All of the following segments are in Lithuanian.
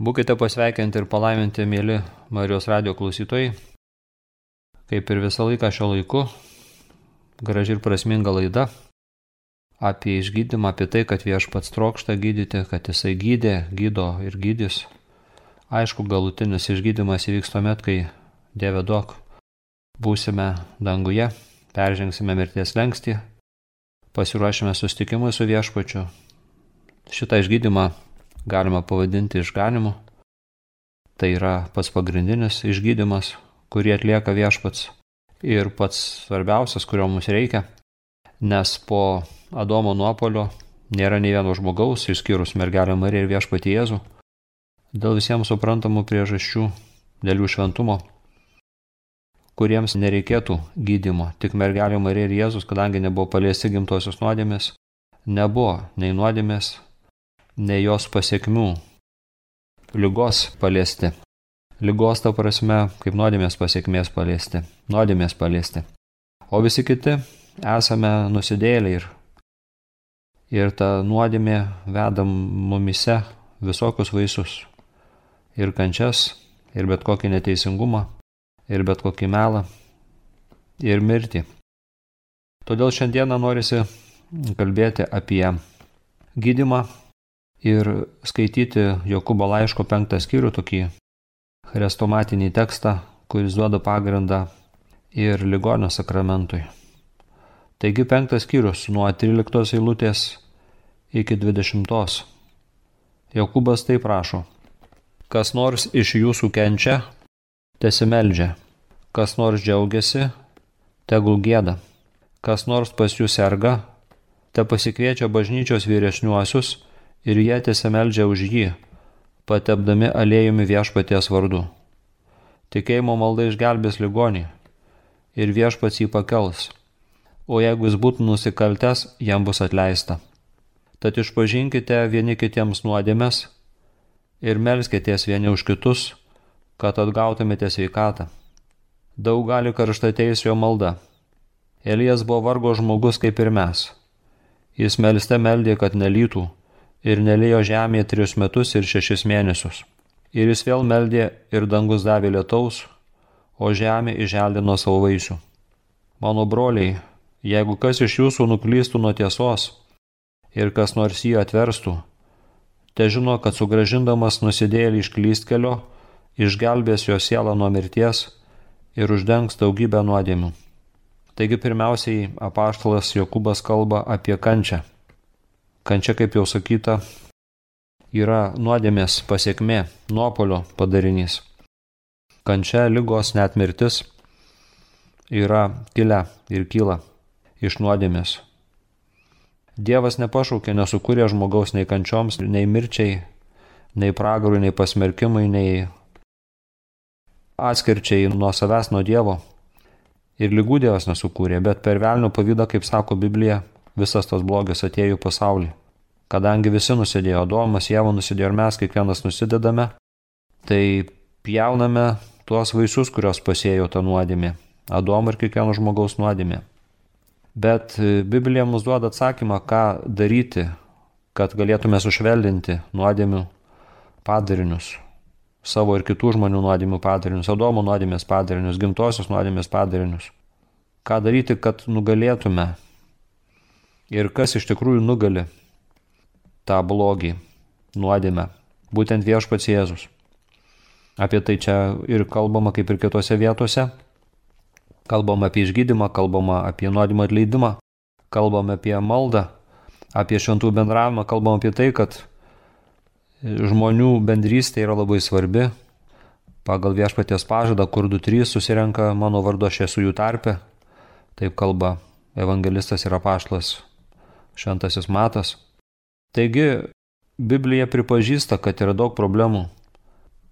Būkite pasveikinti ir palaiminti, mėly Marijos radio klausytojai. Kaip ir visą laiką šio laiku, graži ir prasminga laida apie išgydymą, apie tai, kad viešpats trokšta gydyti, kad jisai gydė, gydo ir gydys. Aišku, galutinis išgydymas įvyks tuomet, kai Dieve duok, būsime danguje, peržengsime mirties lengstį, pasiruošime sustikimui su viešpačiu. Šitą išgydymą galima pavadinti išganimu. Tai yra pats pagrindinis išgydymas, kurį atlieka viešpats ir pats svarbiausias, kurio mums reikia, nes po Adomo nuopolio nėra nei vieno žmogaus, išskyrus mergelę Mariją ir viešpatį Jėzų, dėl visiems suprantamų priežasčių, dėl jų šventumo, kuriems nereikėtų gydimo. Tik mergelė Marija ir Jėzus, kadangi nebuvo paliesti gimtosios nuodėmės, nebuvo nei nuodėmės, nei jos pasiekmių. Lygos paliesti. Lygos ta prasme, kaip nuodėmės pasiekmės paliesti. Nuodėmės paliesti. O visi kiti esame nusidėliai ir, ir ta nuodėmė veda mumise visokius vaisius. Ir kančias, ir bet kokį neteisingumą, ir bet kokį melą, ir mirtį. Todėl šiandieną norisi kalbėti apie gydimą ir skaityti Jokūbo laiško penktą skyrių, tokį chrestomatinį tekstą, kuris duoda pagrindą ir ligonio sakramentui. Taigi penktas skyrius nuo 13 eilutės iki 20. Jokūbas taip prašo. Kas nors iš jūsų kenčia, tesimeldžia. Kas nors džiaugiasi, tegul gėda. Kas nors pas jūs serga, te pasikviečia bažnyčios vyresniuosius ir jie tiesemeldžia už jį, patepdami aliejumi viešpaties vardu. Tikėjimo malda išgelbės ligonį ir viešpats jį pakels, o jeigu jis būtų nusikaltęs, jam bus atleista. Tad išpažinkite vieni kitiems nuodėmės ir melskitės vieni už kitus, kad atgautumėte sveikatą. Daug gali karšta teisėjo malda. Elijas buvo vargo žmogus kaip ir mes. Jis melste meldė, kad nelytų ir nelėjo žemėje trijus metus ir šešis mėnesius. Ir jis vėl meldė ir dangus davė lietaus, o žemė išželdino savo vaisių. Mano broliai, jeigu kas iš jūsų nuklystų nuo tiesos ir kas nors jį atverstų, te žino, kad sugražindamas nusidėlį iš klystkelio, išgelbės jo sielą nuo mirties ir uždengs daugybę nuodėmių. Taigi pirmiausiai apaštalas Jokūbas kalba apie kančią. Kančia, kaip jau sakyta, yra nuodėmės pasiekmė, nuopolio padarinys. Kančia, lygos, net mirtis yra kilę ir kyla iš nuodėmės. Dievas nepašaukė, nesukūrė žmogaus nei kančioms, nei mirčiai, nei pragarui, nei pasmerkimui, nei atskirčiai nuo savęs, nuo Dievo. Ir lygų Dievas nesukūrė, bet per velnių pavydą, kaip sako Biblija, visas tas blogis atėjo į pasaulį. Kadangi visi nusidėjo, Domas, Jėva nusidėjo ir mes kiekvienas nusidedame, tai pjauname tuos vaisius, kurios pasėjo tą nuodėmį. Adomo ir kiekvieno žmogaus nuodėmė. Bet e, Biblija mums duoda atsakymą, ką daryti, kad galėtume sušvelninti nuodėmių padarinius. Savo ir kitų žmonių nuodėmių padarinius, Adomo nuodėmės padarinius, gimtosios nuodėmės padarinius. Ką daryti, kad nugalėtume ir kas iš tikrųjų nugali tą blogį, nuodėmę, būtent viešpats Jėzus. Apie tai čia ir kalbama kaip ir kitose vietose. Kalbama apie išgydymą, kalbama apie nuodėmą atleidimą, kalbama apie maldą, apie šventų bendravimą, kalbama apie tai, kad žmonių bendrystė yra labai svarbi. Pagal viešpaties pažadą, kur du trys susirenka mano vardu, aš esu jų tarpe. Taip kalba evangelistas ir apaštlas šventasis matas. Taigi, Biblija pripažįsta, kad yra daug problemų.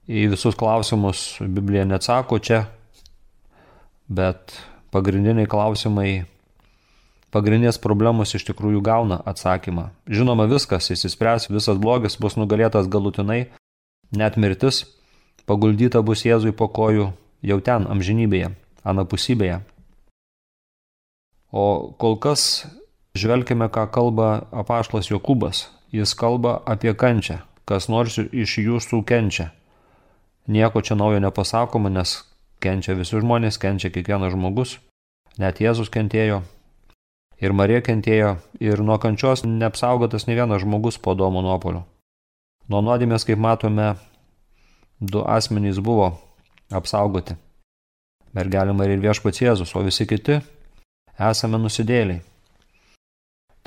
Į visus klausimus Biblija neatsako čia, bet pagrindiniai klausimai, pagrindinės problemos iš tikrųjų gauna atsakymą. Žinoma, viskas įsispręs, visas blogis bus nugalėtas galutinai, net mirtis paguldyta bus Jėzui po kojų jau ten, amžinybėje, anapusybėje. O kol kas Žvelkime, ką kalba apaštlas Jokūbas. Jis kalba apie kančią, kas nors iš jūsų kenčia. Nieko čia naujo nepasakoma, nes kenčia visi žmonės, kenčia kiekvienas žmogus. Net Jėzus kentėjo, ir Marija kentėjo, ir nuo kančios neapsaugotas ne vienas žmogus po domo nuopolio. Nuo nuodėmės, kaip matome, du asmenys buvo apsaugoti. Mergelė Marija ir viešpats Jėzus, o visi kiti esame nusidėliai.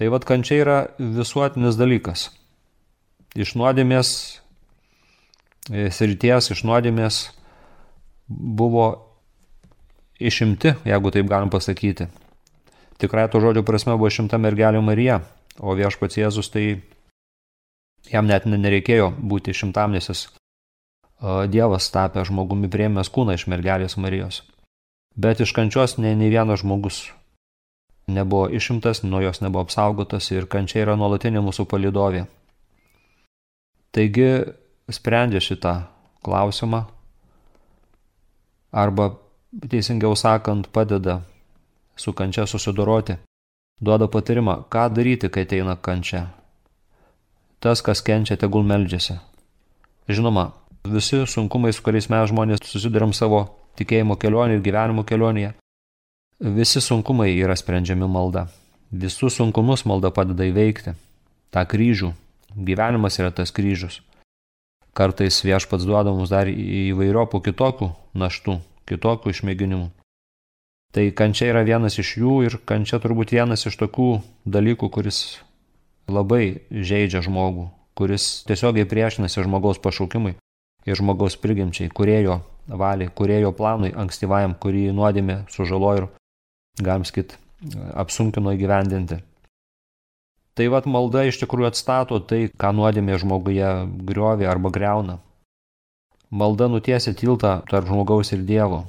Tai vad kančia yra visuotinis dalykas. Iš nuodėmės e, srities, iš nuodėmės buvo išimti, jeigu taip galim pasakyti. Tikrai to žodžio prasme buvo šimta mergelė Marija, o viešpats Jėzus tai jam net nereikėjo būti šimtam, nes jis Dievas tapė žmogumi priemęs kūną iš mergelės Marijos. Bet iš kančios ne, ne vienas žmogus nebuvo išimtas, nuo jos nebuvo apsaugotas ir kančia yra nuolatinė mūsų palidovė. Taigi sprendžia šitą klausimą arba teisingiau sakant padeda su kančia susidoroti, duoda patarimą, ką daryti, kai ateina kančia. Tas, kas kenčia, tegul meldžiasi. Žinoma, visi sunkumai, su kuriais mes žmonės susidurėm savo tikėjimo kelionėje ir gyvenimo kelionėje, visi sunkumai yra sprendžiami malda. Visus sunkumus malda padeda įveikti. Ta kryžių. Gyvenimas yra tas kryžius. Kartais viešpats duoda mums dar įvairiopų kitokių naštų, kitokių išmėginimų. Tai kančia yra vienas iš jų ir kančia turbūt vienas iš tokių dalykų, kuris labai žaidžia žmogų, kuris tiesiogiai priešinasi žmogaus pašaukimui ir žmogaus prigimčiai, kurėjo valiai, kurėjo planui ankstyvajam, kurį nuodėmė sužalojo ir, galim sakyti, apsunkino įgyvendinti. Tai vad malda iš tikrųjų atstato tai, ką nuodėmė žmoguje griovė arba greuna. Malda nutiesia tiltą tarp žmogaus ir Dievo,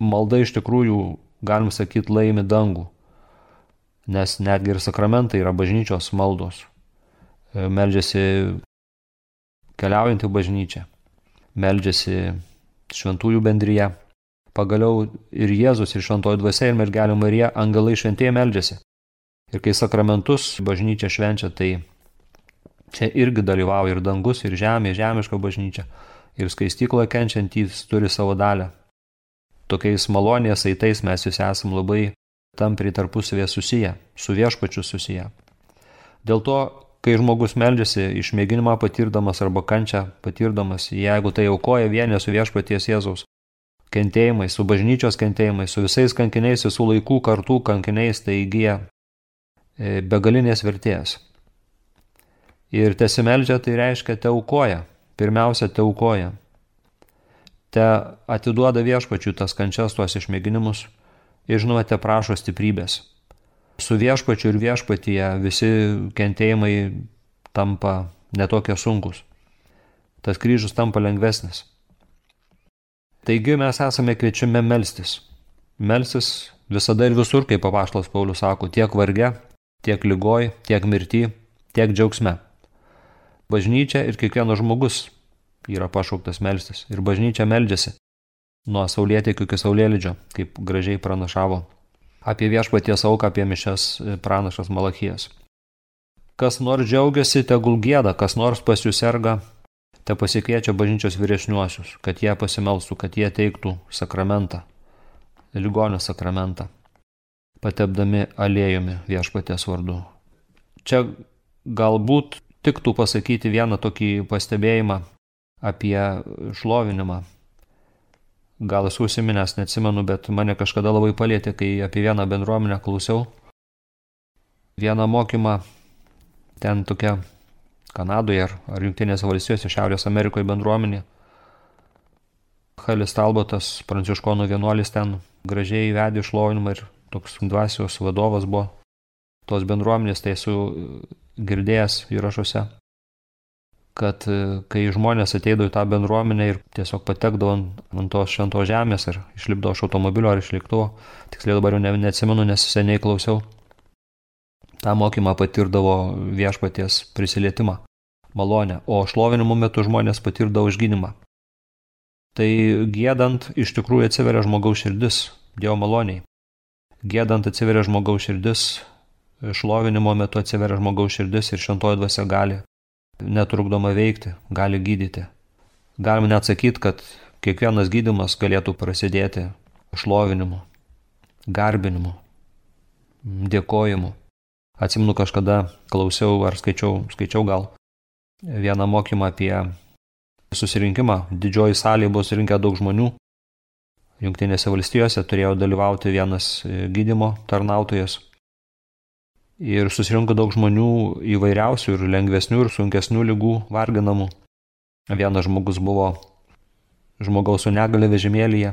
malda iš tikrųjų, galim sakyti, laimi dangų. Nes netgi ir sakramentai yra bažnyčios maldos. E, meldžiasi keliaujantį bažnyčią. Meldžiasi šventųjų bendryje. Pagaliau ir Jėzus, ir šventoji dvasia, ir mergelė Marija, angelai šventieji meldžiasi. Ir kai sakramentus bažnyčia švenčia, tai čia irgi dalyvauja ir dangus, ir žemė, žemiška bažnyčia. Ir skaistykloje kenčiantys turi savo dalę tokiais malonės eitais mes visi esam labai tampriai tarpusavėje susiję, su viešpačiu susiję. Dėl to, kai žmogus meldžiasi išmėginimą patirdamas arba kančią patirdamas, jeigu tai aukoja vienė su viešpaties Jėzaus kentėjimais, su bažnyčios kentėjimais, su visais kankiniais, visų laikų kartų kankiniais, tai įgyja e, begalinės vertės. Ir tesimeldžia tai reiškia te aukoja, pirmiausia te aukoja te atiduoda viešpačių tas kančias, tuos išmėginimus ir žinoma, te prašo stiprybės. Su viešpačiu ir viešpatyje visi kentėjimai tampa netokie sunkus. Tas kryžius tampa lengvesnis. Taigi mes esame kviečiami melstis. Melstis visada ir visur, kaip papaštalas Paulius sako, tiek varge, tiek lygoj, tiek mirty, tiek džiaugsme. Bažnyčia ir kiekvienas žmogus yra pašauktas melstis ir bažnyčia meldžiasi nuo saulėtekio iki saulėlydžio, kaip gražiai pranašavo apie viešpaties auką, apie mišes e, pranašas Malachijas. Kas nors džiaugiasi, tegul gėda, kas nors pasiuserga, te pasikviečia bažnyčios vyresniuosius, kad jie pasimelstų, kad jie teiktų sakramentą, ligonio sakramentą, patepdami aliejumi viešpaties vardu. Čia galbūt tiktų pasakyti vieną tokį pastebėjimą apie šlovinimą. Gal esu užsiminęs, neatsimenu, bet mane kažkada labai palėtė, kai apie vieną bendruomenę klausiau. Vieną mokymą ten tokia Kanadoje ar, ar Junktinėse valstijose, Šiaurės Amerikoje bendruomenė. Halis Talbotas, pranciškonų vienuolis ten gražiai vedė šlovinimą ir toks dvasios vadovas buvo tos bendruomenės, tai esu girdėjęs įrašuose kad e, kai žmonės ateidavo į tą bendruomenę ir tiesiog patekdavo ant, ant tos šventos žemės ar išlipdavo iš automobilio ar iš lėktuvo, tiksliai dabar jau ne, neatsimenu, nes seniai klausiau, tą mokymą patirdavo viešpaties prisilietimą, malonę, o šlovinimo metu žmonės patirdavo išgynimą. Tai gėdant iš tikrųjų atsiveria žmogaus širdis, Dievo maloniai. Gėdant atsiveria žmogaus širdis, šlovinimo metu atsiveria žmogaus širdis ir šventoji dvasia gali netrukdoma veikti, gali gydyti. Galima net sakyti, kad kiekvienas gydimas galėtų prasidėti šlovinimu, garbinimu, dėkojimu. Atsimnu kažkada klausiau ar skaičiau, skaičiau gal vieną mokymą apie susirinkimą. Didžioji salė buvo surinkę daug žmonių. Junktinėse valstijose turėjo dalyvauti vienas gydimo tarnautojas. Ir susirinko daug žmonių įvairiausių ir lengvesnių ir sunkesnių lygų varginamų. Vienas žmogus buvo žmogaus su negale vežimėlyje,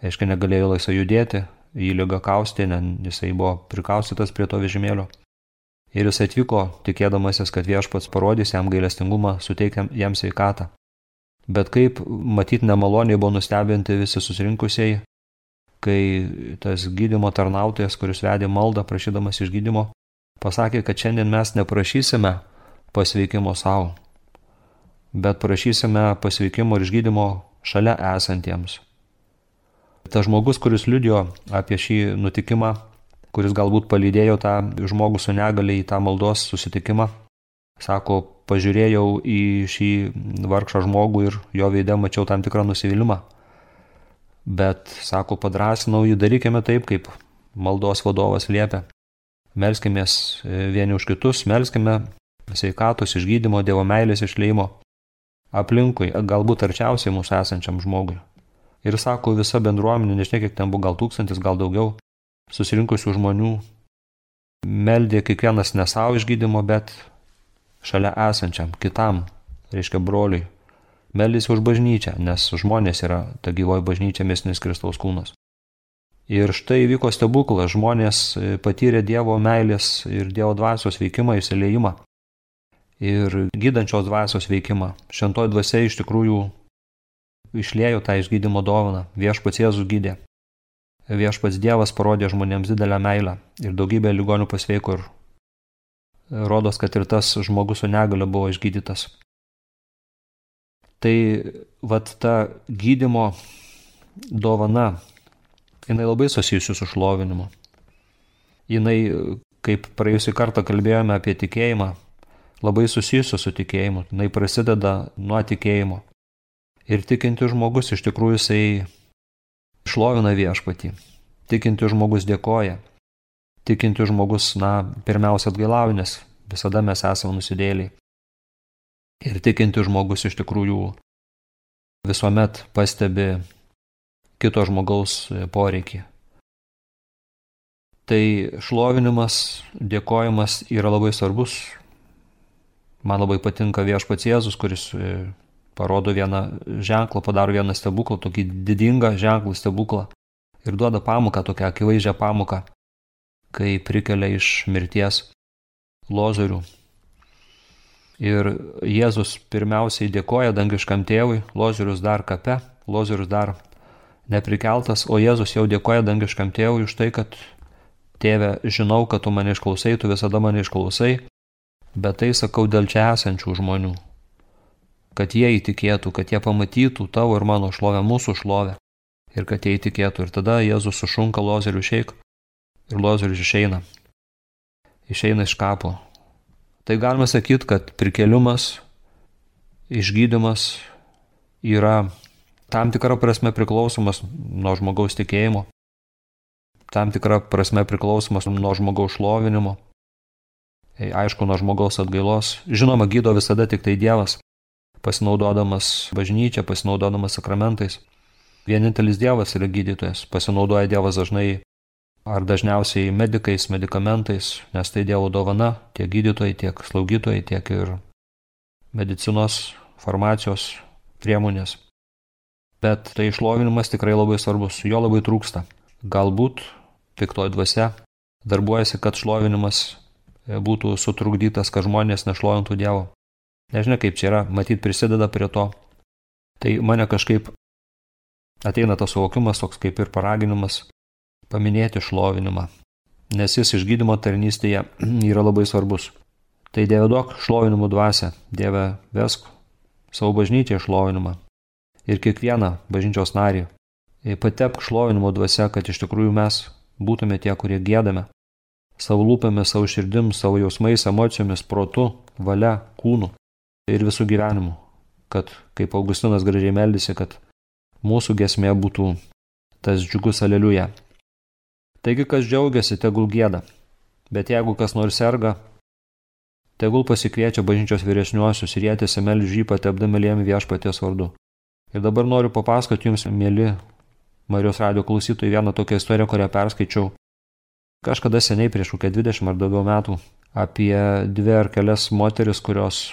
aiškiai negalėjo laisvai judėti, jį lyga kaustė, jisai buvo prikaustytas prie to vežimėlio. Ir jis atvyko, tikėdamasis, kad viešpats parodys jam gailestingumą, suteikia jam sveikatą. Bet kaip matyt nemaloniai buvo nustebinti visi susirinkusieji, kai tas gydimo tarnautojas, kuris vedė maldą prašydamas išgydymo, pasakė, kad šiandien mes neprašysime pasveikimo savo, bet prašysime pasveikimo ir išgydymo šalia esantiems. Tas žmogus, kuris liudijo apie šį nutikimą, kuris galbūt palydėjo tą žmogų su negali į tą maldos susitikimą, sako, pažiūrėjau į šį vargšą žmogų ir jo veidė mačiau tam tikrą nusivylimą. Bet, sako, padrasinau jį, darykime taip, kaip maldos vadovas liepia. Melskimės vieni už kitus, melskime sveikatos išgydymo, Dievo meilės išleimo aplinkui, galbūt arčiausiai mūsų esančiam žmogui. Ir sako, visa bendruomenė, nežinia kiek ten buvo, gal tūkstantis, gal daugiau, susirinkusių žmonių, meldė kiekvienas ne savo išgydymo, bet šalia esančiam, kitam, reiškia broliui. Meldėsi už bažnyčią, nes žmonės yra ta gyvoji bažnyčia, mėsinis Kristaus kūnas. Ir štai vyko stebuklas, žmonės patyrė Dievo meilės ir Dievo dvasios veikimą, įsileimą. Ir gydančios dvasios veikimą. Šentoji dvasia iš tikrųjų išlėjo tą išgydymo dovaną, viešpats Jėzus gydė. Viešpats Dievas parodė žmonėms didelę meilę ir daugybė ligonių pasveiko ir rodos, kad ir tas žmogus su negale buvo išgydytas. Tai vat ta gydimo dovana, jinai labai susijusi su šlovinimu. Jinai, kaip praėjusį kartą kalbėjome apie tikėjimą, labai susijusi su tikėjimu. Jinai prasideda nuo tikėjimo. Ir tikinti žmogus iš tikrųjų jisai šlovina viešpatį. Tikinti žmogus dėkoja. Tikinti žmogus, na, pirmiausia atgailauja, nes visada mes esame nusidėliai. Ir tikinti žmogus iš tikrųjų visuomet pastebi kito žmogaus poreikį. Tai šlovinimas, dėkojimas yra labai svarbus. Man labai patinka viešpats Jėzus, kuris parodo vieną ženklą, padaro vieną stebuklą, tokį didingą ženklą stebuklą ir duoda pamoką, tokią akivaizdžią pamoką, kai prikelia iš mirties lozorių. Ir Jėzus pirmiausiai dėkoja dangiškam tėvui, lozorius dar kape, lozorius dar neprikeltas, o Jėzus jau dėkoja dangiškam tėvui už tai, kad tėve, žinau, kad tu mane išklausai, tu visada mane išklausai, bet tai sakau dėl čia esančių žmonių, kad jie įtikėtų, kad jie pamatytų tavo ir mano šlovę, mūsų šlovę. Ir kad jie įtikėtų. Ir tada Jėzus sušunka lozerių šeik ir lozerius išeina. Išeina iš kapo. Tai galima sakyti, kad prikeliumas, išgydymas yra tam tikra prasme priklausomas nuo žmogaus tikėjimo, tam tikra prasme priklausomas nuo žmogaus šlovinimo, aišku, nuo žmogaus atgailos. Žinoma, gydo visada tik tai Dievas, pasinaudodamas bažnyčia, pasinaudodamas sakramentais. Vienintelis Dievas yra gydytojas, pasinaudoja Dievas dažnai ar dažniausiai medikais, medikamentais, nes tai Dievo dovana tiek gydytojai, tiek slaugytojai, tiek ir medicinos, farmacijos priemonės. Bet tai išlovinimas tikrai labai svarbus, jo labai trūksta. Galbūt piktoji dvasia darbuojasi, kad šlovinimas būtų sutrukdytas, kad žmonės nešlovintų Dievo. Nežinia kaip čia yra, matyt prisideda prie to. Tai mane kažkaip ateina tas suvokimas toks kaip ir paraginimas paminėti šlovinimą, nes jis išgydymo tarnystėje yra labai svarbus. Tai Dieve duok šlovinimų dvasę, Dieve vesk savo bažnyčią šlovinimą ir kiekvieną bažnyčios narį. Patepk šlovinimo dvasia, kad iš tikrųjų mes būtume tie, kurie gėdame savo lūpėmis, savo širdim, savo jausmais, emocijomis, protu, valia, kūnu ir visų gyvenimų, kad, kaip Augustinas gražiai meldėsi, kad mūsų gesmė būtų tas džiugus aleliuja. Taigi, kas džiaugiasi, tegul gėda, bet jeigu kas nors serga, tegul pasikviečia bažnyčios vyresniuosius ir jie tiesiog žy patepdami lėmi viešpaties vardu. Ir dabar noriu papasakoti jums, mėly Marijos radio klausytojai, vieną tokią istoriją, kurią perskaičiau kažkada seniai, prieš kokią 20 ar daugiau metų, apie dvi ar kelias moteris, kurios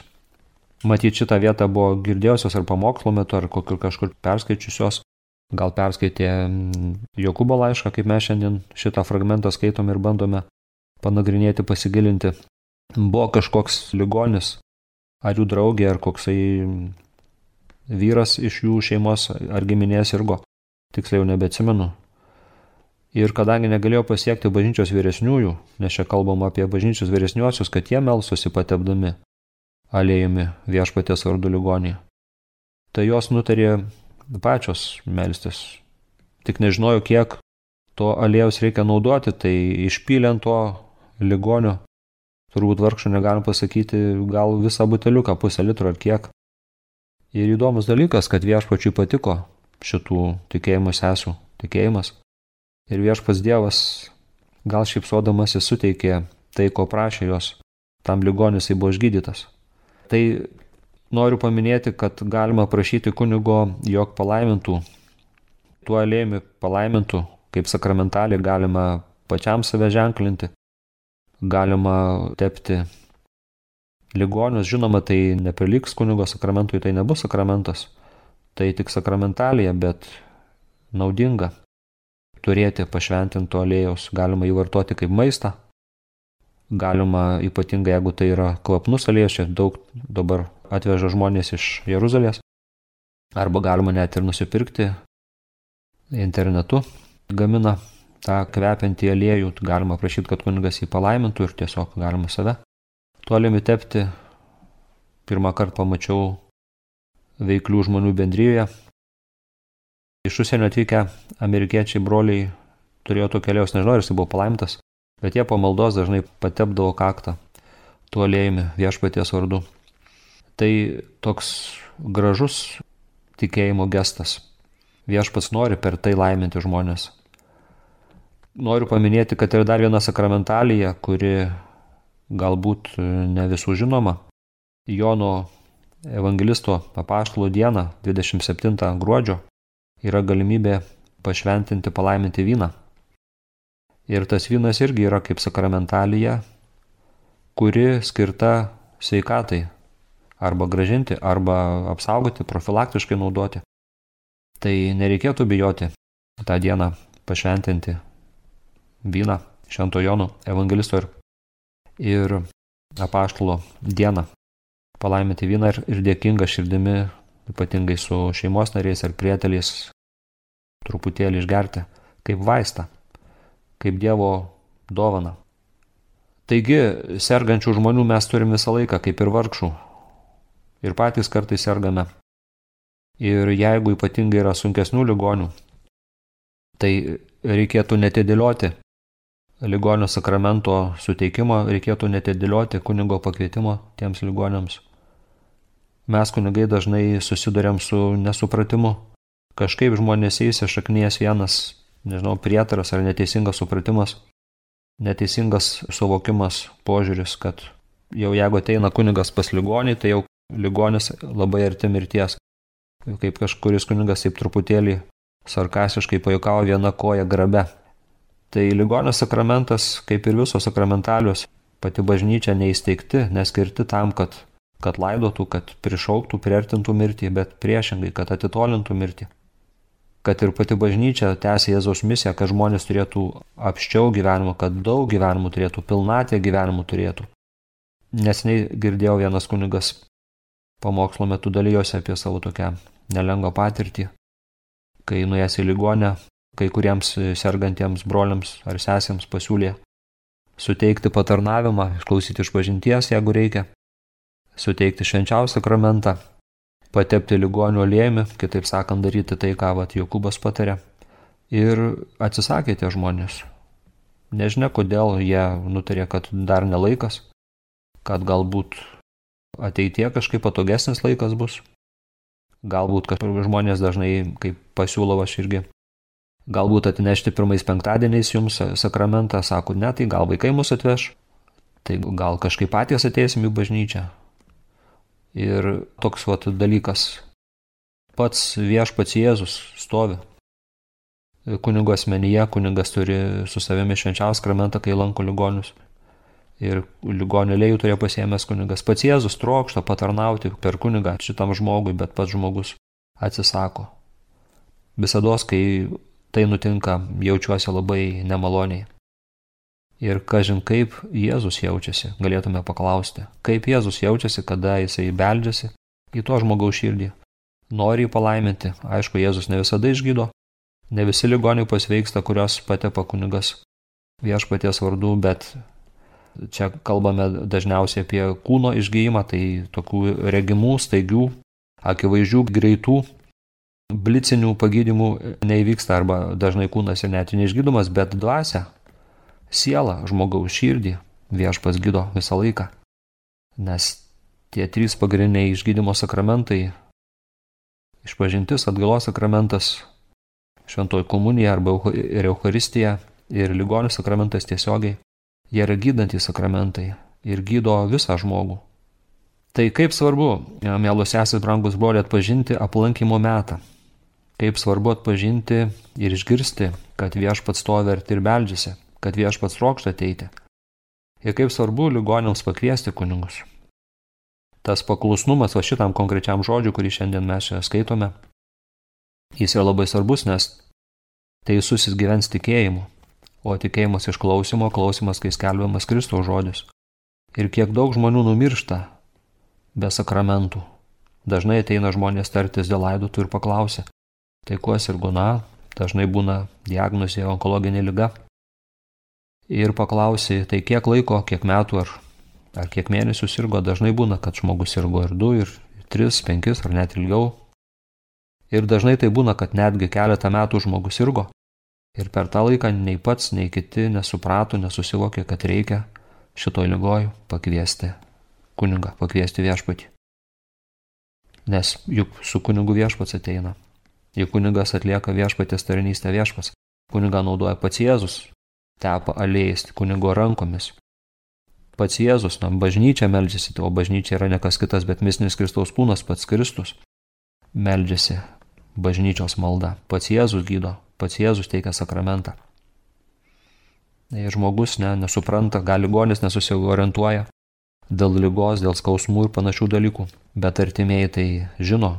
matyt šitą vietą buvo girdėjusios ar pamokslo metu, ar kokiur kažkur perskaičiusios. Gal perskaitė mm, Jokūbo laišką, kaip mes šiandien šitą fragmentą skaitom ir bandome panagrinėti, pasigilinti. Buvo kažkoks ligonis, ar jų draugė, ar koksai vyras iš jų šeimos ar giminės irgo. Tiksliai jau nebeatsimenu. Ir kadangi negalėjo pasiekti bažnyčios vyresniųjų, nes čia kalbam apie bažnyčios vyresniuosius, kad jie melsosi patepdami alėjumi viešpatės vardu ligonį, tai jos nutarė pačios melstis. Tik nežinojo, kiek to aliejaus reikia naudoti, tai išpylė ant to ligonio, turbūt vargšų negalim pasakyti, gal visą buteliuką, pusę litro ar kiek. Ir įdomus dalykas, kad viešpačiui patiko šitų tikėjimų sesų tikėjimas. Ir viešpas Dievas gal šypsodamasi suteikė tai, ko prašė jos, tam ligonis jis buvo išgydytas. Tai noriu paminėti, kad galima prašyti kunigo, jog palaimintų, tuo alėjumi palaimintų, kaip sakramentalį galima pačiam save ženklinti, galima tepti ligonius, žinoma, tai nepriliks kunigo sakramentui, tai nebus sakramentas, tai tik sakramentalija, bet naudinga turėti pašventinto alėjaus, galima jį vartoti kaip maistą, galima ypatingai, jeigu tai yra kvapnus aliejus, čia daug dabar atveža žmonės iš Jeruzalės, arba galima net ir nusipirkti internetu, gamina tą kvepiantį aliejų, galima prašyti, kad kunigas jį palaimintų ir tiesiog galima save. Tolimi tepti pirmą kartą pamačiau veiklių žmonių bendryjoje. Iš užsienio atvykę amerikiečiai broliai turėjo to keliaus, nežinau, ar jis buvo palaimintas, bet jie po maldos dažnai patepdavo kaktą tuo aliejumi viešpaties vardu. Tai toks gražus tikėjimo gestas. Viešpats nori per tai laiminti žmonės. Noriu paminėti, kad yra dar viena sakramentalija, kuri galbūt ne visų žinoma. Jono evangelisto apaštalo dieną, 27 gruodžio, yra galimybė pašventinti palaiminti vyną. Ir tas vynas irgi yra kaip sakramentalija, kuri skirta sveikatai, arba gražinti, arba apsaugoti, profilaktiškai naudoti. Tai nereikėtų bijoti tą dieną pašventinti vyną Švento Jono evangelisto ir, ir apaštalo dieną. Palaiminti vyną ir, ir dėkinga širdimi, ypatingai su šeimos nariais ar prieteliais, truputėlį išgerti, kaip vaistą, kaip Dievo dovana. Taigi, sergančių žmonių mes turim visą laiką, kaip ir vargšų, ir patys kartais sergame. Ir jeigu ypatingai yra sunkesnių ligonių, tai reikėtų netidėlioti ligonio sakramento suteikimo, reikėtų netidėlioti kunigo pakvietimo tiems ligoniams. Mes kunigai dažnai susidurėm su nesupratimu. Kažkaip žmonės įsišaknyjas vienas, nežinau, prietaras ar neteisingas supratimas, neteisingas suvokimas, požiūris, kad jau jeigu ateina kunigas pas ligonį, tai jau ligonis labai arti mirties. Kaip kažkuris kunigas taip truputėlį sarkastiškai pajokavo viena koja grabe. Tai ligonio sakramentas, kaip ir visos sakramentalius, pati bažnyčia neįsteigti, neskirti tam, kad, kad laidotų, kad prišauktų, priartintų mirtį, bet priešingai, kad atitolintų mirtį. Kad ir pati bažnyčia tęsia Jėzaus misiją, kad žmonės turėtų apščiau gyvenimą, kad daug gyvenimų turėtų, pilnatė gyvenimų turėtų. Nesiniai girdėjau vienas kunigas pamokslo metu dalyjosi apie savo tokią nelengvą patirtį, kai nuėjęs į ligonę, kai kuriems sergantiems broliams ar sesėms pasiūlė suteikti patarnavimą, išklausyti iš pažinties, jeigu reikia, suteikti švenčiausią sakramentą, patepti ligonių aliejimi, kitaip sakant, daryti tai, ką vat Jokūbas patarė. Ir atsisakė tie žmonės. Nežinia, kodėl jie nutarė, kad dar nelaikas, kad galbūt ateitie kažkaip patogesnis laikas bus. Galbūt kažkaip žmonės dažnai, kaip pasiūlau aš irgi, galbūt atnešti pirmais penktadieniais jums sakramentą, sako, ne, tai gal vaikai mus atveš, tai gal kažkaip patys ateisim į bažnyčią. Ir toks vat dalykas. Pats viešpats Jėzus stovi. Kunigo asmenyje, kunigas turi su savimi švenčiausią sakramentą, kai lanko ligonius ir ligonio lėjų turėjo pasiemęs kunigas. Pats Jėzus trokšta patarnauti per kunigą šitam žmogui, bet pats žmogus atsisako. Visada, kai tai nutinka, jaučiuosi labai nemaloniai. Ir kažin kaip Jėzus jaučiasi, galėtume paklausti, kaip Jėzus jaučiasi, kada jisai beldžiasi į to žmogaus širdį. Nori jį palaiminti, aišku, Jėzus ne visada išgydo, ne visi ligoniai pasveiksta, kurios patepa kunigas viešpaties vardu, bet Čia kalbame dažniausiai apie kūno išgyjimą, tai tokių regimų, staigių, akivaizdžių, greitų, blicinių pagydimų neįvyksta arba dažnai kūnas ir net neišgydomas, bet dvasia, siela, žmogaus širdį viešpas gydo visą laiką. Nes tie trys pagrindiniai išgydymo sakramentai - išpažintis, atgalos sakramentas, šventoji komunija arba ir Euharistija ir ligonių sakramentas tiesiogiai Jie yra gydantys sakramentai ir gydo visą žmogų. Tai kaip svarbu, mielos esate brangus broliai, atpažinti aplankimo metą. Kaip svarbu atpažinti ir išgirsti, kad viešpats stovi arti ir beldžiasi, kad viešpats trokšta ateiti. Ir kaip svarbu ligonėms pakviesti kunigus. Tas paklusnumas va šitam konkrečiam žodžiu, kurį šiandien mes čia skaitome, jis yra labai svarbus, nes Jėzus gyvens tikėjimu o tikėjimas iš klausimo, klausimas, kai skelbiamas Kristaus žodis. Ir kiek daug žmonių numiršta be sakramentų. Dažnai ateina žmonės tartis dėl laidotų ir paklausia, tai kuo sirguna, dažnai būna diagnozė onkologinė lyga. Ir paklausi, tai kiek laiko, kiek metų ar, ar kiek mėnesių sirgo, dažnai būna, kad žmogus sirgo ir du, ir tris, penkis ar net ilgiau. Ir dažnai tai būna, kad netgi keletą metų žmogus sirgo Ir per tą laiką nei pats, nei kiti nesuprato, nesusivokė, kad reikia šitoj lygoj pakviesti kunigą, pakviesti viešpatį. Nes juk su kunigu viešpats ateina. Juk kunigas atlieka viešpatės tarnystę viešpats. Kunigą naudoja pats Jėzus, tepa aliejais kunigo rankomis. Pats Jėzus, na, bažnyčia meldžiasi, o bažnyčia yra ne kas kitas, bet misnis Kristaus kūnas, pats Kristus. Meldžiasi bažnyčios malda. Pats Jėzus gydo, pats Jėzus teikia sakramentą. Jei žmogus ne, nesupranta, gal ligonis nesusiorientuoja dėl lygos, dėl skausmų ir panašių dalykų, bet artimieji tai žino,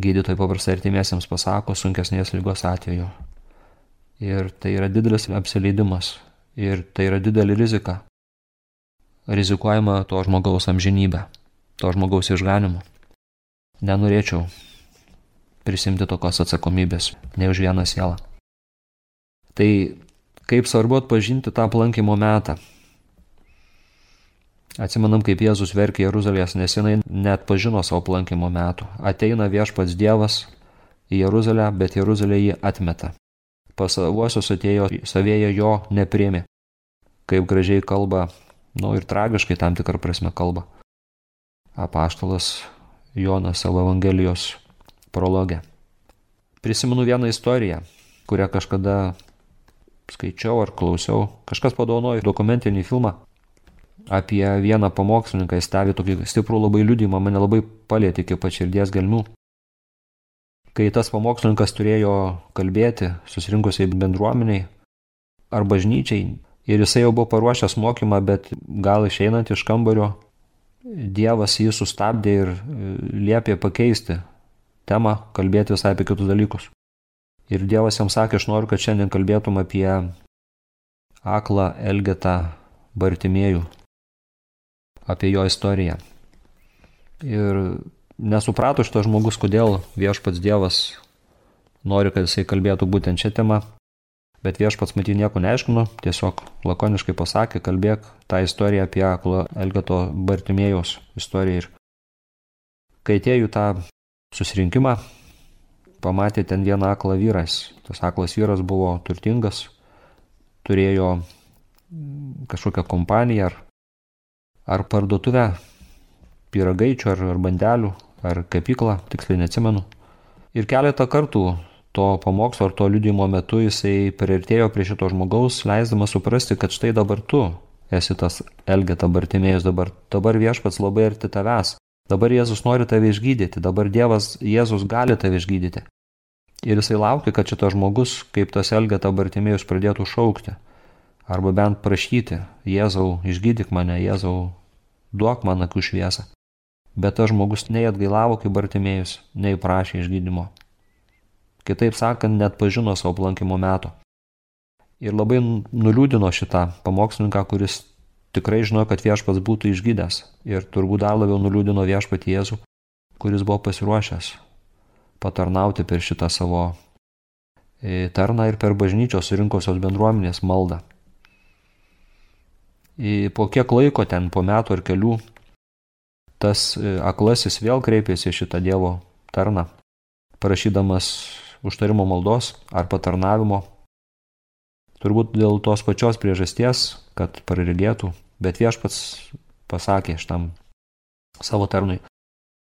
gydytojai paprastai artimiesiems pasako sunkesnės lygos atveju. Ir tai yra didelis apsileidimas ir tai yra didelė rizika. Rizikuojama to žmogaus amžinybę, to žmogaus išganimu. Nenorėčiau prisimti tokios atsakomybės, ne už vieną sielą. Tai kaip svarbu atpažinti tą aplankimo metą. Atsimenam, kaip Jėzus verkė Jeruzalės, nes jinai net pažino savo aplankimo metų. Ateina viešpats Dievas į Jeruzalę, bet Jeruzalė jį atmeta. Pas savuosius atėjo, savėje jo neprėmė. Kaip gražiai kalba, nu ir tragiškai tam tikrą prasme kalba. Apaštalas Jonas savo Evangelijos prologė. Prisimenu vieną istoriją, kurią kažkada skaičiau ar klausiau. Kažkas padovanojo dokumentinį filmą apie vieną pamokslininką, jis stebi tokį stiprų labai liudymą, mane labai palėtė iki pačirdies gelmių. Kai tas pamokslininkas turėjo kalbėti susirinkusiai bendruomeniai ar bažnyčiai ir jisai jau buvo paruošęs mokymą, bet gal išeinant iš kambario, Dievas jį sustabdė ir liepė pakeisti temą, kalbėti visai apie kitus dalykus. Ir Dievas jam sakė, aš noriu, kad šiandien kalbėtum apie aklą Elgetą Bartimėjų, apie jo istoriją. Ir nesuprato šitas žmogus, kodėl viešpats Dievas nori, kad jisai kalbėtų būtent šią temą, bet viešpats matyti nieko neaiškino, tiesiog lakoniškai pasakė, kalbėk tą istoriją apie aklą Elgeto Bartimėjaus istoriją. Ir kai atėjau tą susirinkimą, pamatė ten vieną aklą vyras. Tas aklas vyras buvo turtingas, turėjo kažkokią kompaniją ar, ar parduotuvę. pyragaičių ar, ar bandelių, ar kepyklą, tiksliai neatsimenu. Ir keletą kartų to pamokslo ar to liudimo metu jisai priartėjo prie šito žmogaus, leisdamas suprasti, kad štai dabar tu esi tas Elgeta Bartimėjus, dabar, dabar viešpats labai arti tavęs, dabar Jėzus nori tave išgydyti, dabar Dievas Jėzus gali tave išgydyti. Ir jisai laukia, kad šitas žmogus, kaip tas Elgeta Bartimėjus, pradėtų šaukti. Arba bent prašyti, Jėzau, išgydyk mane, Jėzau, duok man akių šviesą. Bet tas žmogus nei atgailavo kaip Bartimėjus, nei prašė išgydymo. Kitaip sakant, net pažino savo aplankimo meto. Ir labai nuliūdino šitą pamokslininką, kuris tikrai žinojo, kad viešpats būtų išgydęs. Ir turbūt dar labiau nuliūdino viešpatį Jėzų, kuris buvo pasiruošęs patarnauti per šitą savo e, tarną ir per bažnyčios surinkusios bendruomenės maldą. Ir po kiek laiko ten, po metų ar kelių, tas e, aklasis vėl kreipėsi šitą Dievo tarną, prašydamas užtarimo maldos ar patarnavimo. Turbūt dėl tos pačios priežasties, kad praregėtų, bet viešpats pasakė šitam savo tarnui,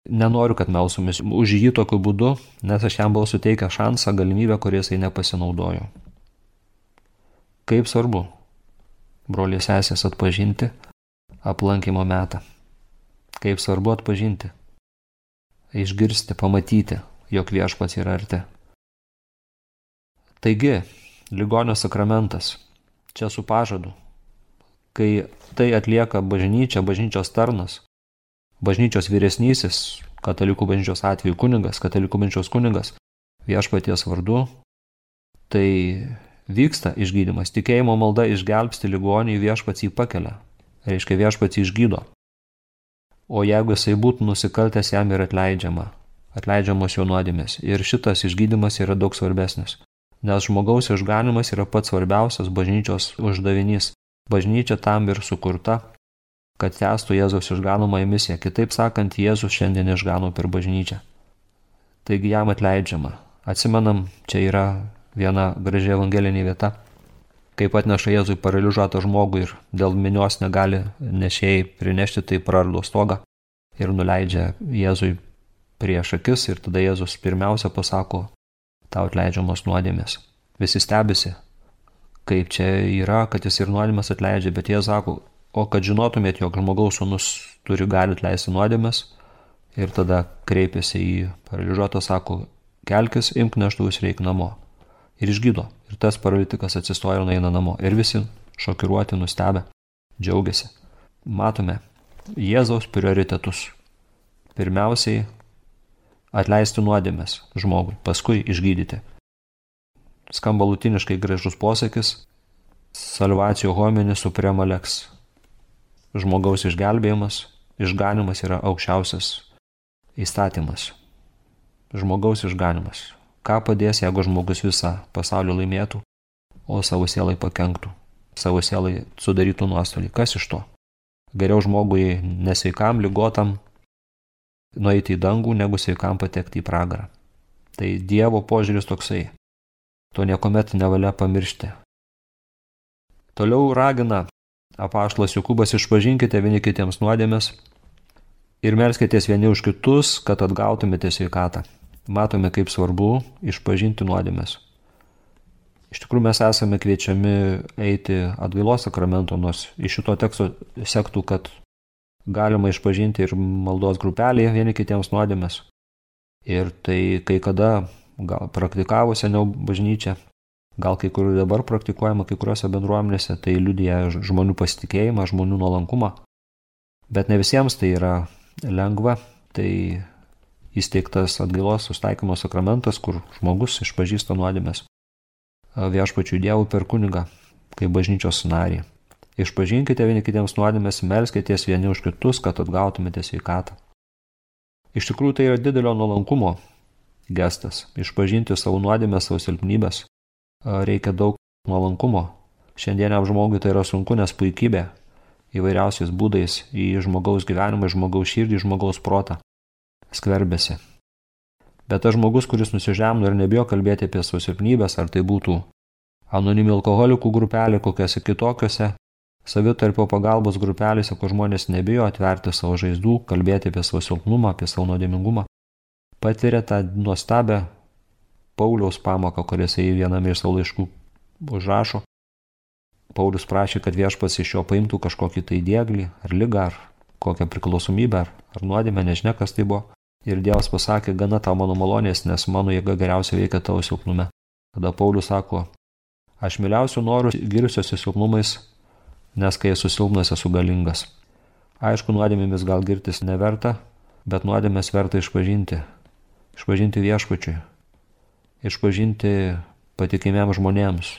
nenoriu, kad melsumės už jį tokiu būdu, nes aš jam buvau suteikęs šansą, galimybę, kuriais jisai nepasinaudojo. Kaip svarbu, broliai sesės atpažinti aplankimo metą. Kaip svarbu atpažinti, išgirsti, pamatyti, jog viešpats yra arti. Taigi, ligonio sakramentas, čia su pažadu, kai tai atlieka bažnyčia, bažnyčios tarnas, bažnyčios vyresnysis, katalikų bažnyčios atveju kunigas, katalikų bažnyčios kunigas, viešpaties vardu, tai vyksta išgydymas. Tikėjimo malda išgelbsti ligonį, viešpats jį pakelia. Reiškia, viešpats jį išgydo. O jeigu jisai būtų nusikaltęs, jam yra atleidžiama. Atleidžiamos jo nuodėmės. Ir šitas išgydymas yra daug svarbesnis nes žmogaus išganimas yra pats svarbiausias bažnyčios uždavinys. Bažnyčia tam ir sukurta, kad tęstų Jėzaus išganomąją misiją. Kitaip sakant, Jėzus šiandien išgano per bažnyčią. Taigi jam atleidžiama. Atsimenam, čia yra viena graži evangelinė vieta, kaip atneša Jėzui paralyžiuotą žmogų ir dėl minios negali nešėjai prinešti, tai prardo stogą ir nuleidžia Jėzui prieš akis ir tada Jėzus pirmiausia pasako, tau atleidžiamos nuodėmės. Visi stebisi, kaip čia yra, kad jis ir nuodėmės atleidžia, bet jie sako, o kad žinotumėt, jog žmogaus sunus turi gali atleisti nuodėmės, ir tada kreipiasi į paralyžiuotą, sako, kelkis, imk neštuvus reik namo. Ir išgydo. Ir tas paralitikas atsistoja ir eina namo. Ir visi šokiruoti, nustebę, džiaugiasi. Matome Jėzaus prioritetus. Pirmiausiai atleisti nuodėmės žmogui, paskui išgydyti. Skamba lutiniškai gražus posakis Salvacijo homini suprema lex. Žmogaus išgelbėjimas, išganimas yra aukščiausias įstatymas. Žmogaus išganimas. Ką padės, jeigu žmogus visą pasaulį laimėtų, o savo sielai pakenktų, savo sielai sudarytų nuostolį. Kas iš to? Geriau žmogui nesveikam, lygotam, nueiti į dangų, negu sveikam patekti į pragarą. Tai Dievo požiūris toksai. To niekuomet nevalia pamiršti. Toliau ragina apaštlas Jokubas išpažinkite vieni kitiems nuodėmės ir melskitės vieni už kitus, kad atgautumėte sveikatą. Matome, kaip svarbu išpažinti nuodėmės. Iš tikrųjų mes esame kviečiami eiti atgailos sakramento, nors iš šito teksto sektų, kad galima išpažinti ir maldos grupelėje vieni kitiems nuodėmės. Ir tai kai kada gal praktikavo seniau bažnyčia, gal kai kur dabar praktikuojama kai kuriuose bendruomenėse, tai liudija žmonių pasitikėjimą, žmonių nuolankumą. Bet ne visiems tai yra lengva, tai įsteigtas atgailos sustaikymo sakramentas, kur žmogus išpažįsta nuodėmės viešpačių dievų per kunigą, kaip bažnyčios narį. Išpažinkite vieni kitiems nuodėmės, melskitės vieni už kitus, kad atgautumėte sveikatą. Iš tikrųjų tai yra didelio nuolankumo gestas - išpažinti savo nuodėmės, savo silpnybės. Reikia daug nuolankumo. Šiandieniam žmogui tai yra sunku, nes puikybė įvairiausiais būdais į žmogaus gyvenimą, žmogaus širdį, žmogaus protą skverbėsi. Bet tas žmogus, kuris nusižemino ir nebijo kalbėti apie savo silpnybės, ar tai būtų anonimi alkoholikų grupelė kokiose kitokiose savitarpio pagalbos grupelėse, kur žmonės nebijo atverti savo žaizdų, kalbėti apie savo silpnumą, apie savo nuodėmingumą, patiria tą nuostabę Pauliaus pamoką, kurią jisai viename iš savo laiškų užrašo. Paulius prašė, kad viešpas iš jo paimtų kažkokį tai dėglį, ar lygą, ar kokią priklausomybę, ar, ar nuodėmę, nežinia kas tai buvo. Ir Dievas pasakė, gana tau mano malonės, nes mano jėga geriausiai veikia tavo silpnume. Tada Paulius sako, aš miliausių norų girsiuosi silpnumais, nes kai esu silpnas, esu galingas. Aišku, nuodėmėmis gal girtis neverta, bet nuodėmės verta išpažinti. Išpažinti viešpačiui. Išpažinti patikimiems žmonėms,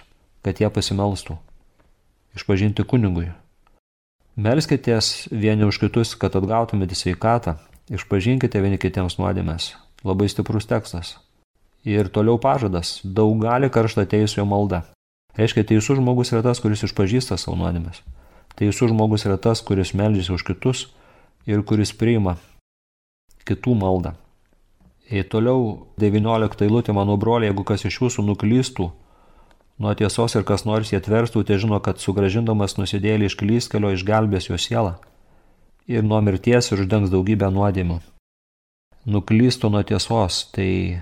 kad jie pasimelstų. Išpažinti kunigui. Melskitės vieni už kitus, kad atgautumėte sveikatą. Išpažinkite vieni kitiems nuodėmės. Labai stiprus tekstas. Ir toliau pažadas. Daug gali karštą teisėjo malda. Reiškia, teisus žmogus yra tas, kuris išpažįsta savo nuodėmės. Teisus žmogus yra tas, kuris meldžiasi už kitus ir kuris priima kitų maldą. Ir toliau 19 eilutė, mano broliai, jeigu kas iš jūsų nuklystų nuo tiesos ir kas nors jį atverstų, tai žino, kad sugražindamas nusidėlį iš klyskelio išgelbės jo sielą ir nuo mirties ir uždengs daugybę nuodėmių. Nuklystų nuo tiesos, tai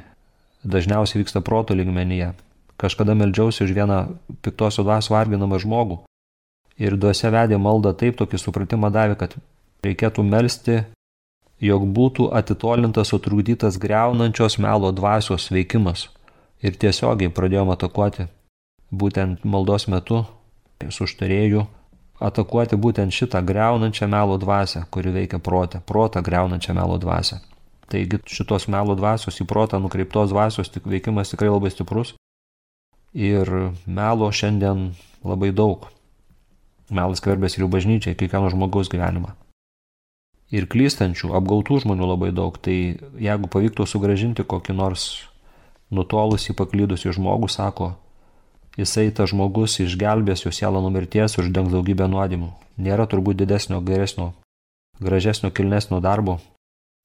dažniausiai vyksta proto lygmenyje. Kažkada meldžiausi už vieną piktosio dvasio varginamą žmogų. Ir duose vedė maldą taip tokį supratimą davė, kad reikėtų melstį, jog būtų atitolintas, sutrukdytas greunančios melo dvasios veikimas. Ir tiesiogiai pradėjome atakuoti. Būtent maldos metu su užtarėju atakuoti būtent šitą greunančią melo dvasę, kuri veikia protą, protą greunančią melo dvasę. Taigi šitos melo dvasios į protą nukreiptos dvasios tik veikimas tikrai labai stiprus ir melo šiandien labai daug. Melas skverbėsi ir jų bažnyčiai, kiekvieno žmogaus gyvenimą. Ir klystančių, apgautų žmonių labai daug, tai jeigu pavyktų sugražinti kokį nors nutolusį paklydusį žmogų, sako, jisai tas žmogus išgelbės jo sielą numirties ir uždengs daugybę nuodimų. Nėra turbūt didesnio, geresnio, gražesnio, kilnesnio darbo,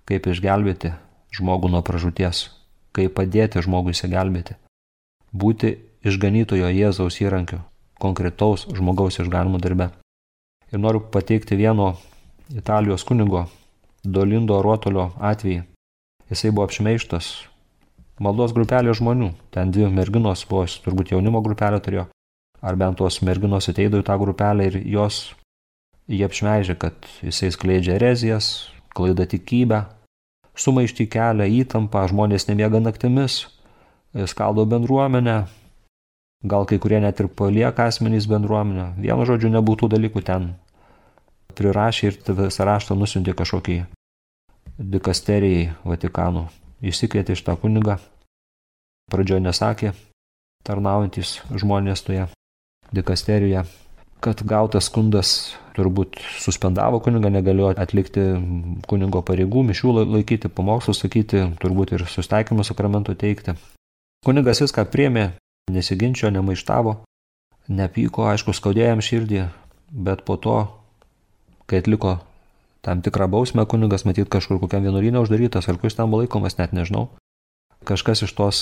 kaip išgelbėti žmogų nuo pražūties, kaip padėti žmogui įsigelbėti. Būti išganytojo Jėzaus įrankiu, konkretaus žmogaus išganimo darbe. Ir noriu pateikti vieno Italijos kunigo Dolindo Ruotolio atvejį. Jisai buvo apšmeištas maldos grupelė žmonių. Ten dvi merginos buvo, turbūt jaunimo grupelė turėjo. Ar bent tos merginos ateidavo į tą grupelę ir jos jie apšmeižė, kad jisai skleidžia erezijas, klaida tikybę, sumaišti kelią, įtampą, žmonės nemiega naktimis, skaldo bendruomenę, gal kai kurie net ir palieka asmenys bendruomenę. Vienu žodžiu, nebūtų dalykų ten. Prirašė ir visą raštą nusintė kažkokį dikasterijai Vatikanų. Išsikvietė iš tą kunigą. Pradžioje nesakė, tarnaujantis žmonės toje dikasterijoje, kad gautas skundas turbūt suspendavo kunigą, negalėjo atlikti kunigo pareigų, mišių laikyti, pamokslus sakyti, turbūt ir sustaikymo sakramento teikti. Kunigas viską priemė, nesiginčio, nemaištavo, nepyko, aišku, skaudėjo jam širdį, bet po to, kai atliko tam tikrą bausmę, kunigas matyt kažkur kokiam vienuolynė uždarytas, ar kur jis ten buvo laikomas, net nežinau. Kažkas iš tos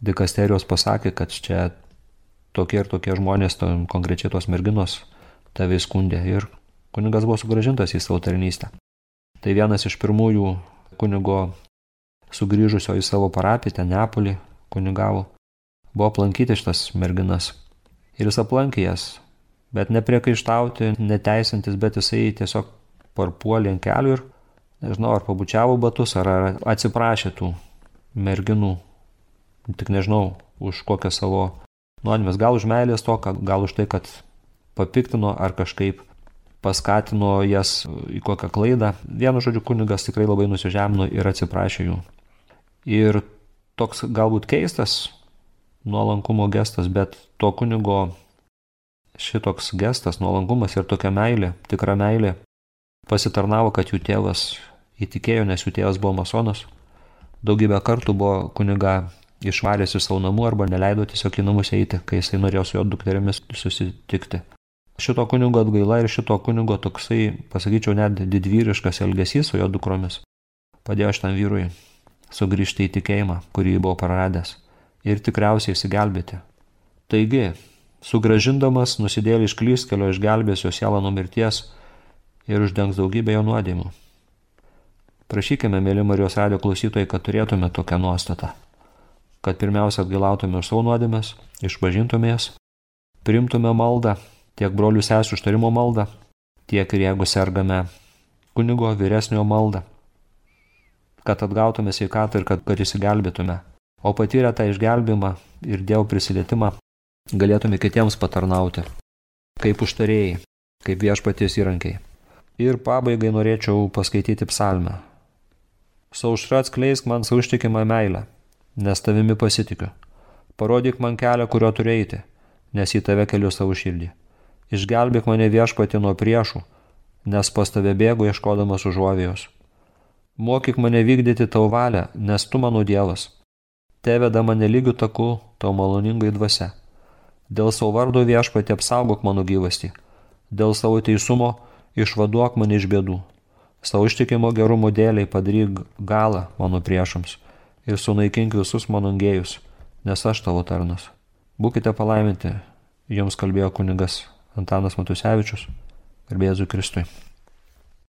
dikasterijos pasakė, kad čia tokie ir tokie žmonės, to, konkrečiai tos merginos, tave skundė ir kunigas buvo sugražintas į savo tarnystę. Tai vienas iš pirmųjų kunigo sugrįžusio į savo parapiją, ten Neapolį kunigavo, buvo aplankyti šitas merginas. Ir jis aplankė jas, bet nepriekaištauti, neteisantis, bet jisai tiesiog parpuolė ant kelių ir, nežinau, ar pabučiavo batus, ar, ar atsiprašė tų merginų, tik nežinau, už kokią savo nuodėmės, gal už meilės to, gal už tai, kad papiktino ar kažkaip paskatino jas į kokią klaidą. Vienu žodžiu, kunigas tikrai labai nusižemino ir atsiprašė jų. Ir toks galbūt keistas nuolankumo gestas, bet to kunigo šitoks gestas, nuolankumas ir tokia meilė, tikra meilė, pasitarnavo, kad jų tėvas įtikėjo, nes jų tėvas buvo masonas. Daugybę kartų buvo kuniga išvaręs iš savo namų arba neleido tiesiog į namus eiti, kai jisai norėjo su jo dukterimis susitikti. Šito kunigo atgaila ir šito kunigo toksai, pasakyčiau, net didvyriškas elgesys su jo dukromis padėjo šitam vyrui sugrįžti į tikėjimą, kurį buvo praradęs ir tikriausiai įsigelbėti. Taigi, Sugražindamas nusidėlį iš klyskelio išgelbės jo sielą nuo mirties ir uždengs daugybę jo nuodėmų. Prašykime, mėly Marijos radio klausytojai, kad turėtume tokią nuostatą. Kad pirmiausia atgailautume už savo nuodėmės, išpažintumės, priimtume maldą, tiek brolių sesų užtarimo maldą, tiek ir jeigu sergame kunigo vyresnio maldą, kad atgautume sveikatą ir kad, kad įsigelbėtume. O patyrę tą išgelbimą ir Dievo prisilietimą galėtume kitiems patarnauti, kaip užtarėjai, kaip viešpaties įrankiai. Ir pabaigai norėčiau paskaityti psalmę, Saušra atskleisk man savo ištikimą meilę, nes tavimi pasitikiu. Parodyk man kelią, kurio turiu eiti, nes į tave keliu savo širdį. Išgelbėk mane viešpati nuo priešų, nes pas tave bėgu ieškodamas užuovėjos. Mokyk mane vykdyti tau valią, nes tu mano Dievas. Te veda mane lygių taku, tau maloningai dvasia. Dėl savo vardo viešpati apsaugok mano gyvastį. Dėl savo teisumo išvaduok mane iš bėdų. Savo ištikimo gerumo dėliai padaryk galą mano priešams ir sunaikink visus mano gėjus, nes aš tavo tarnas. Būkite palaiminti, jums kalbėjo kunigas Antanas Matusevičius, garbėzu Kristui.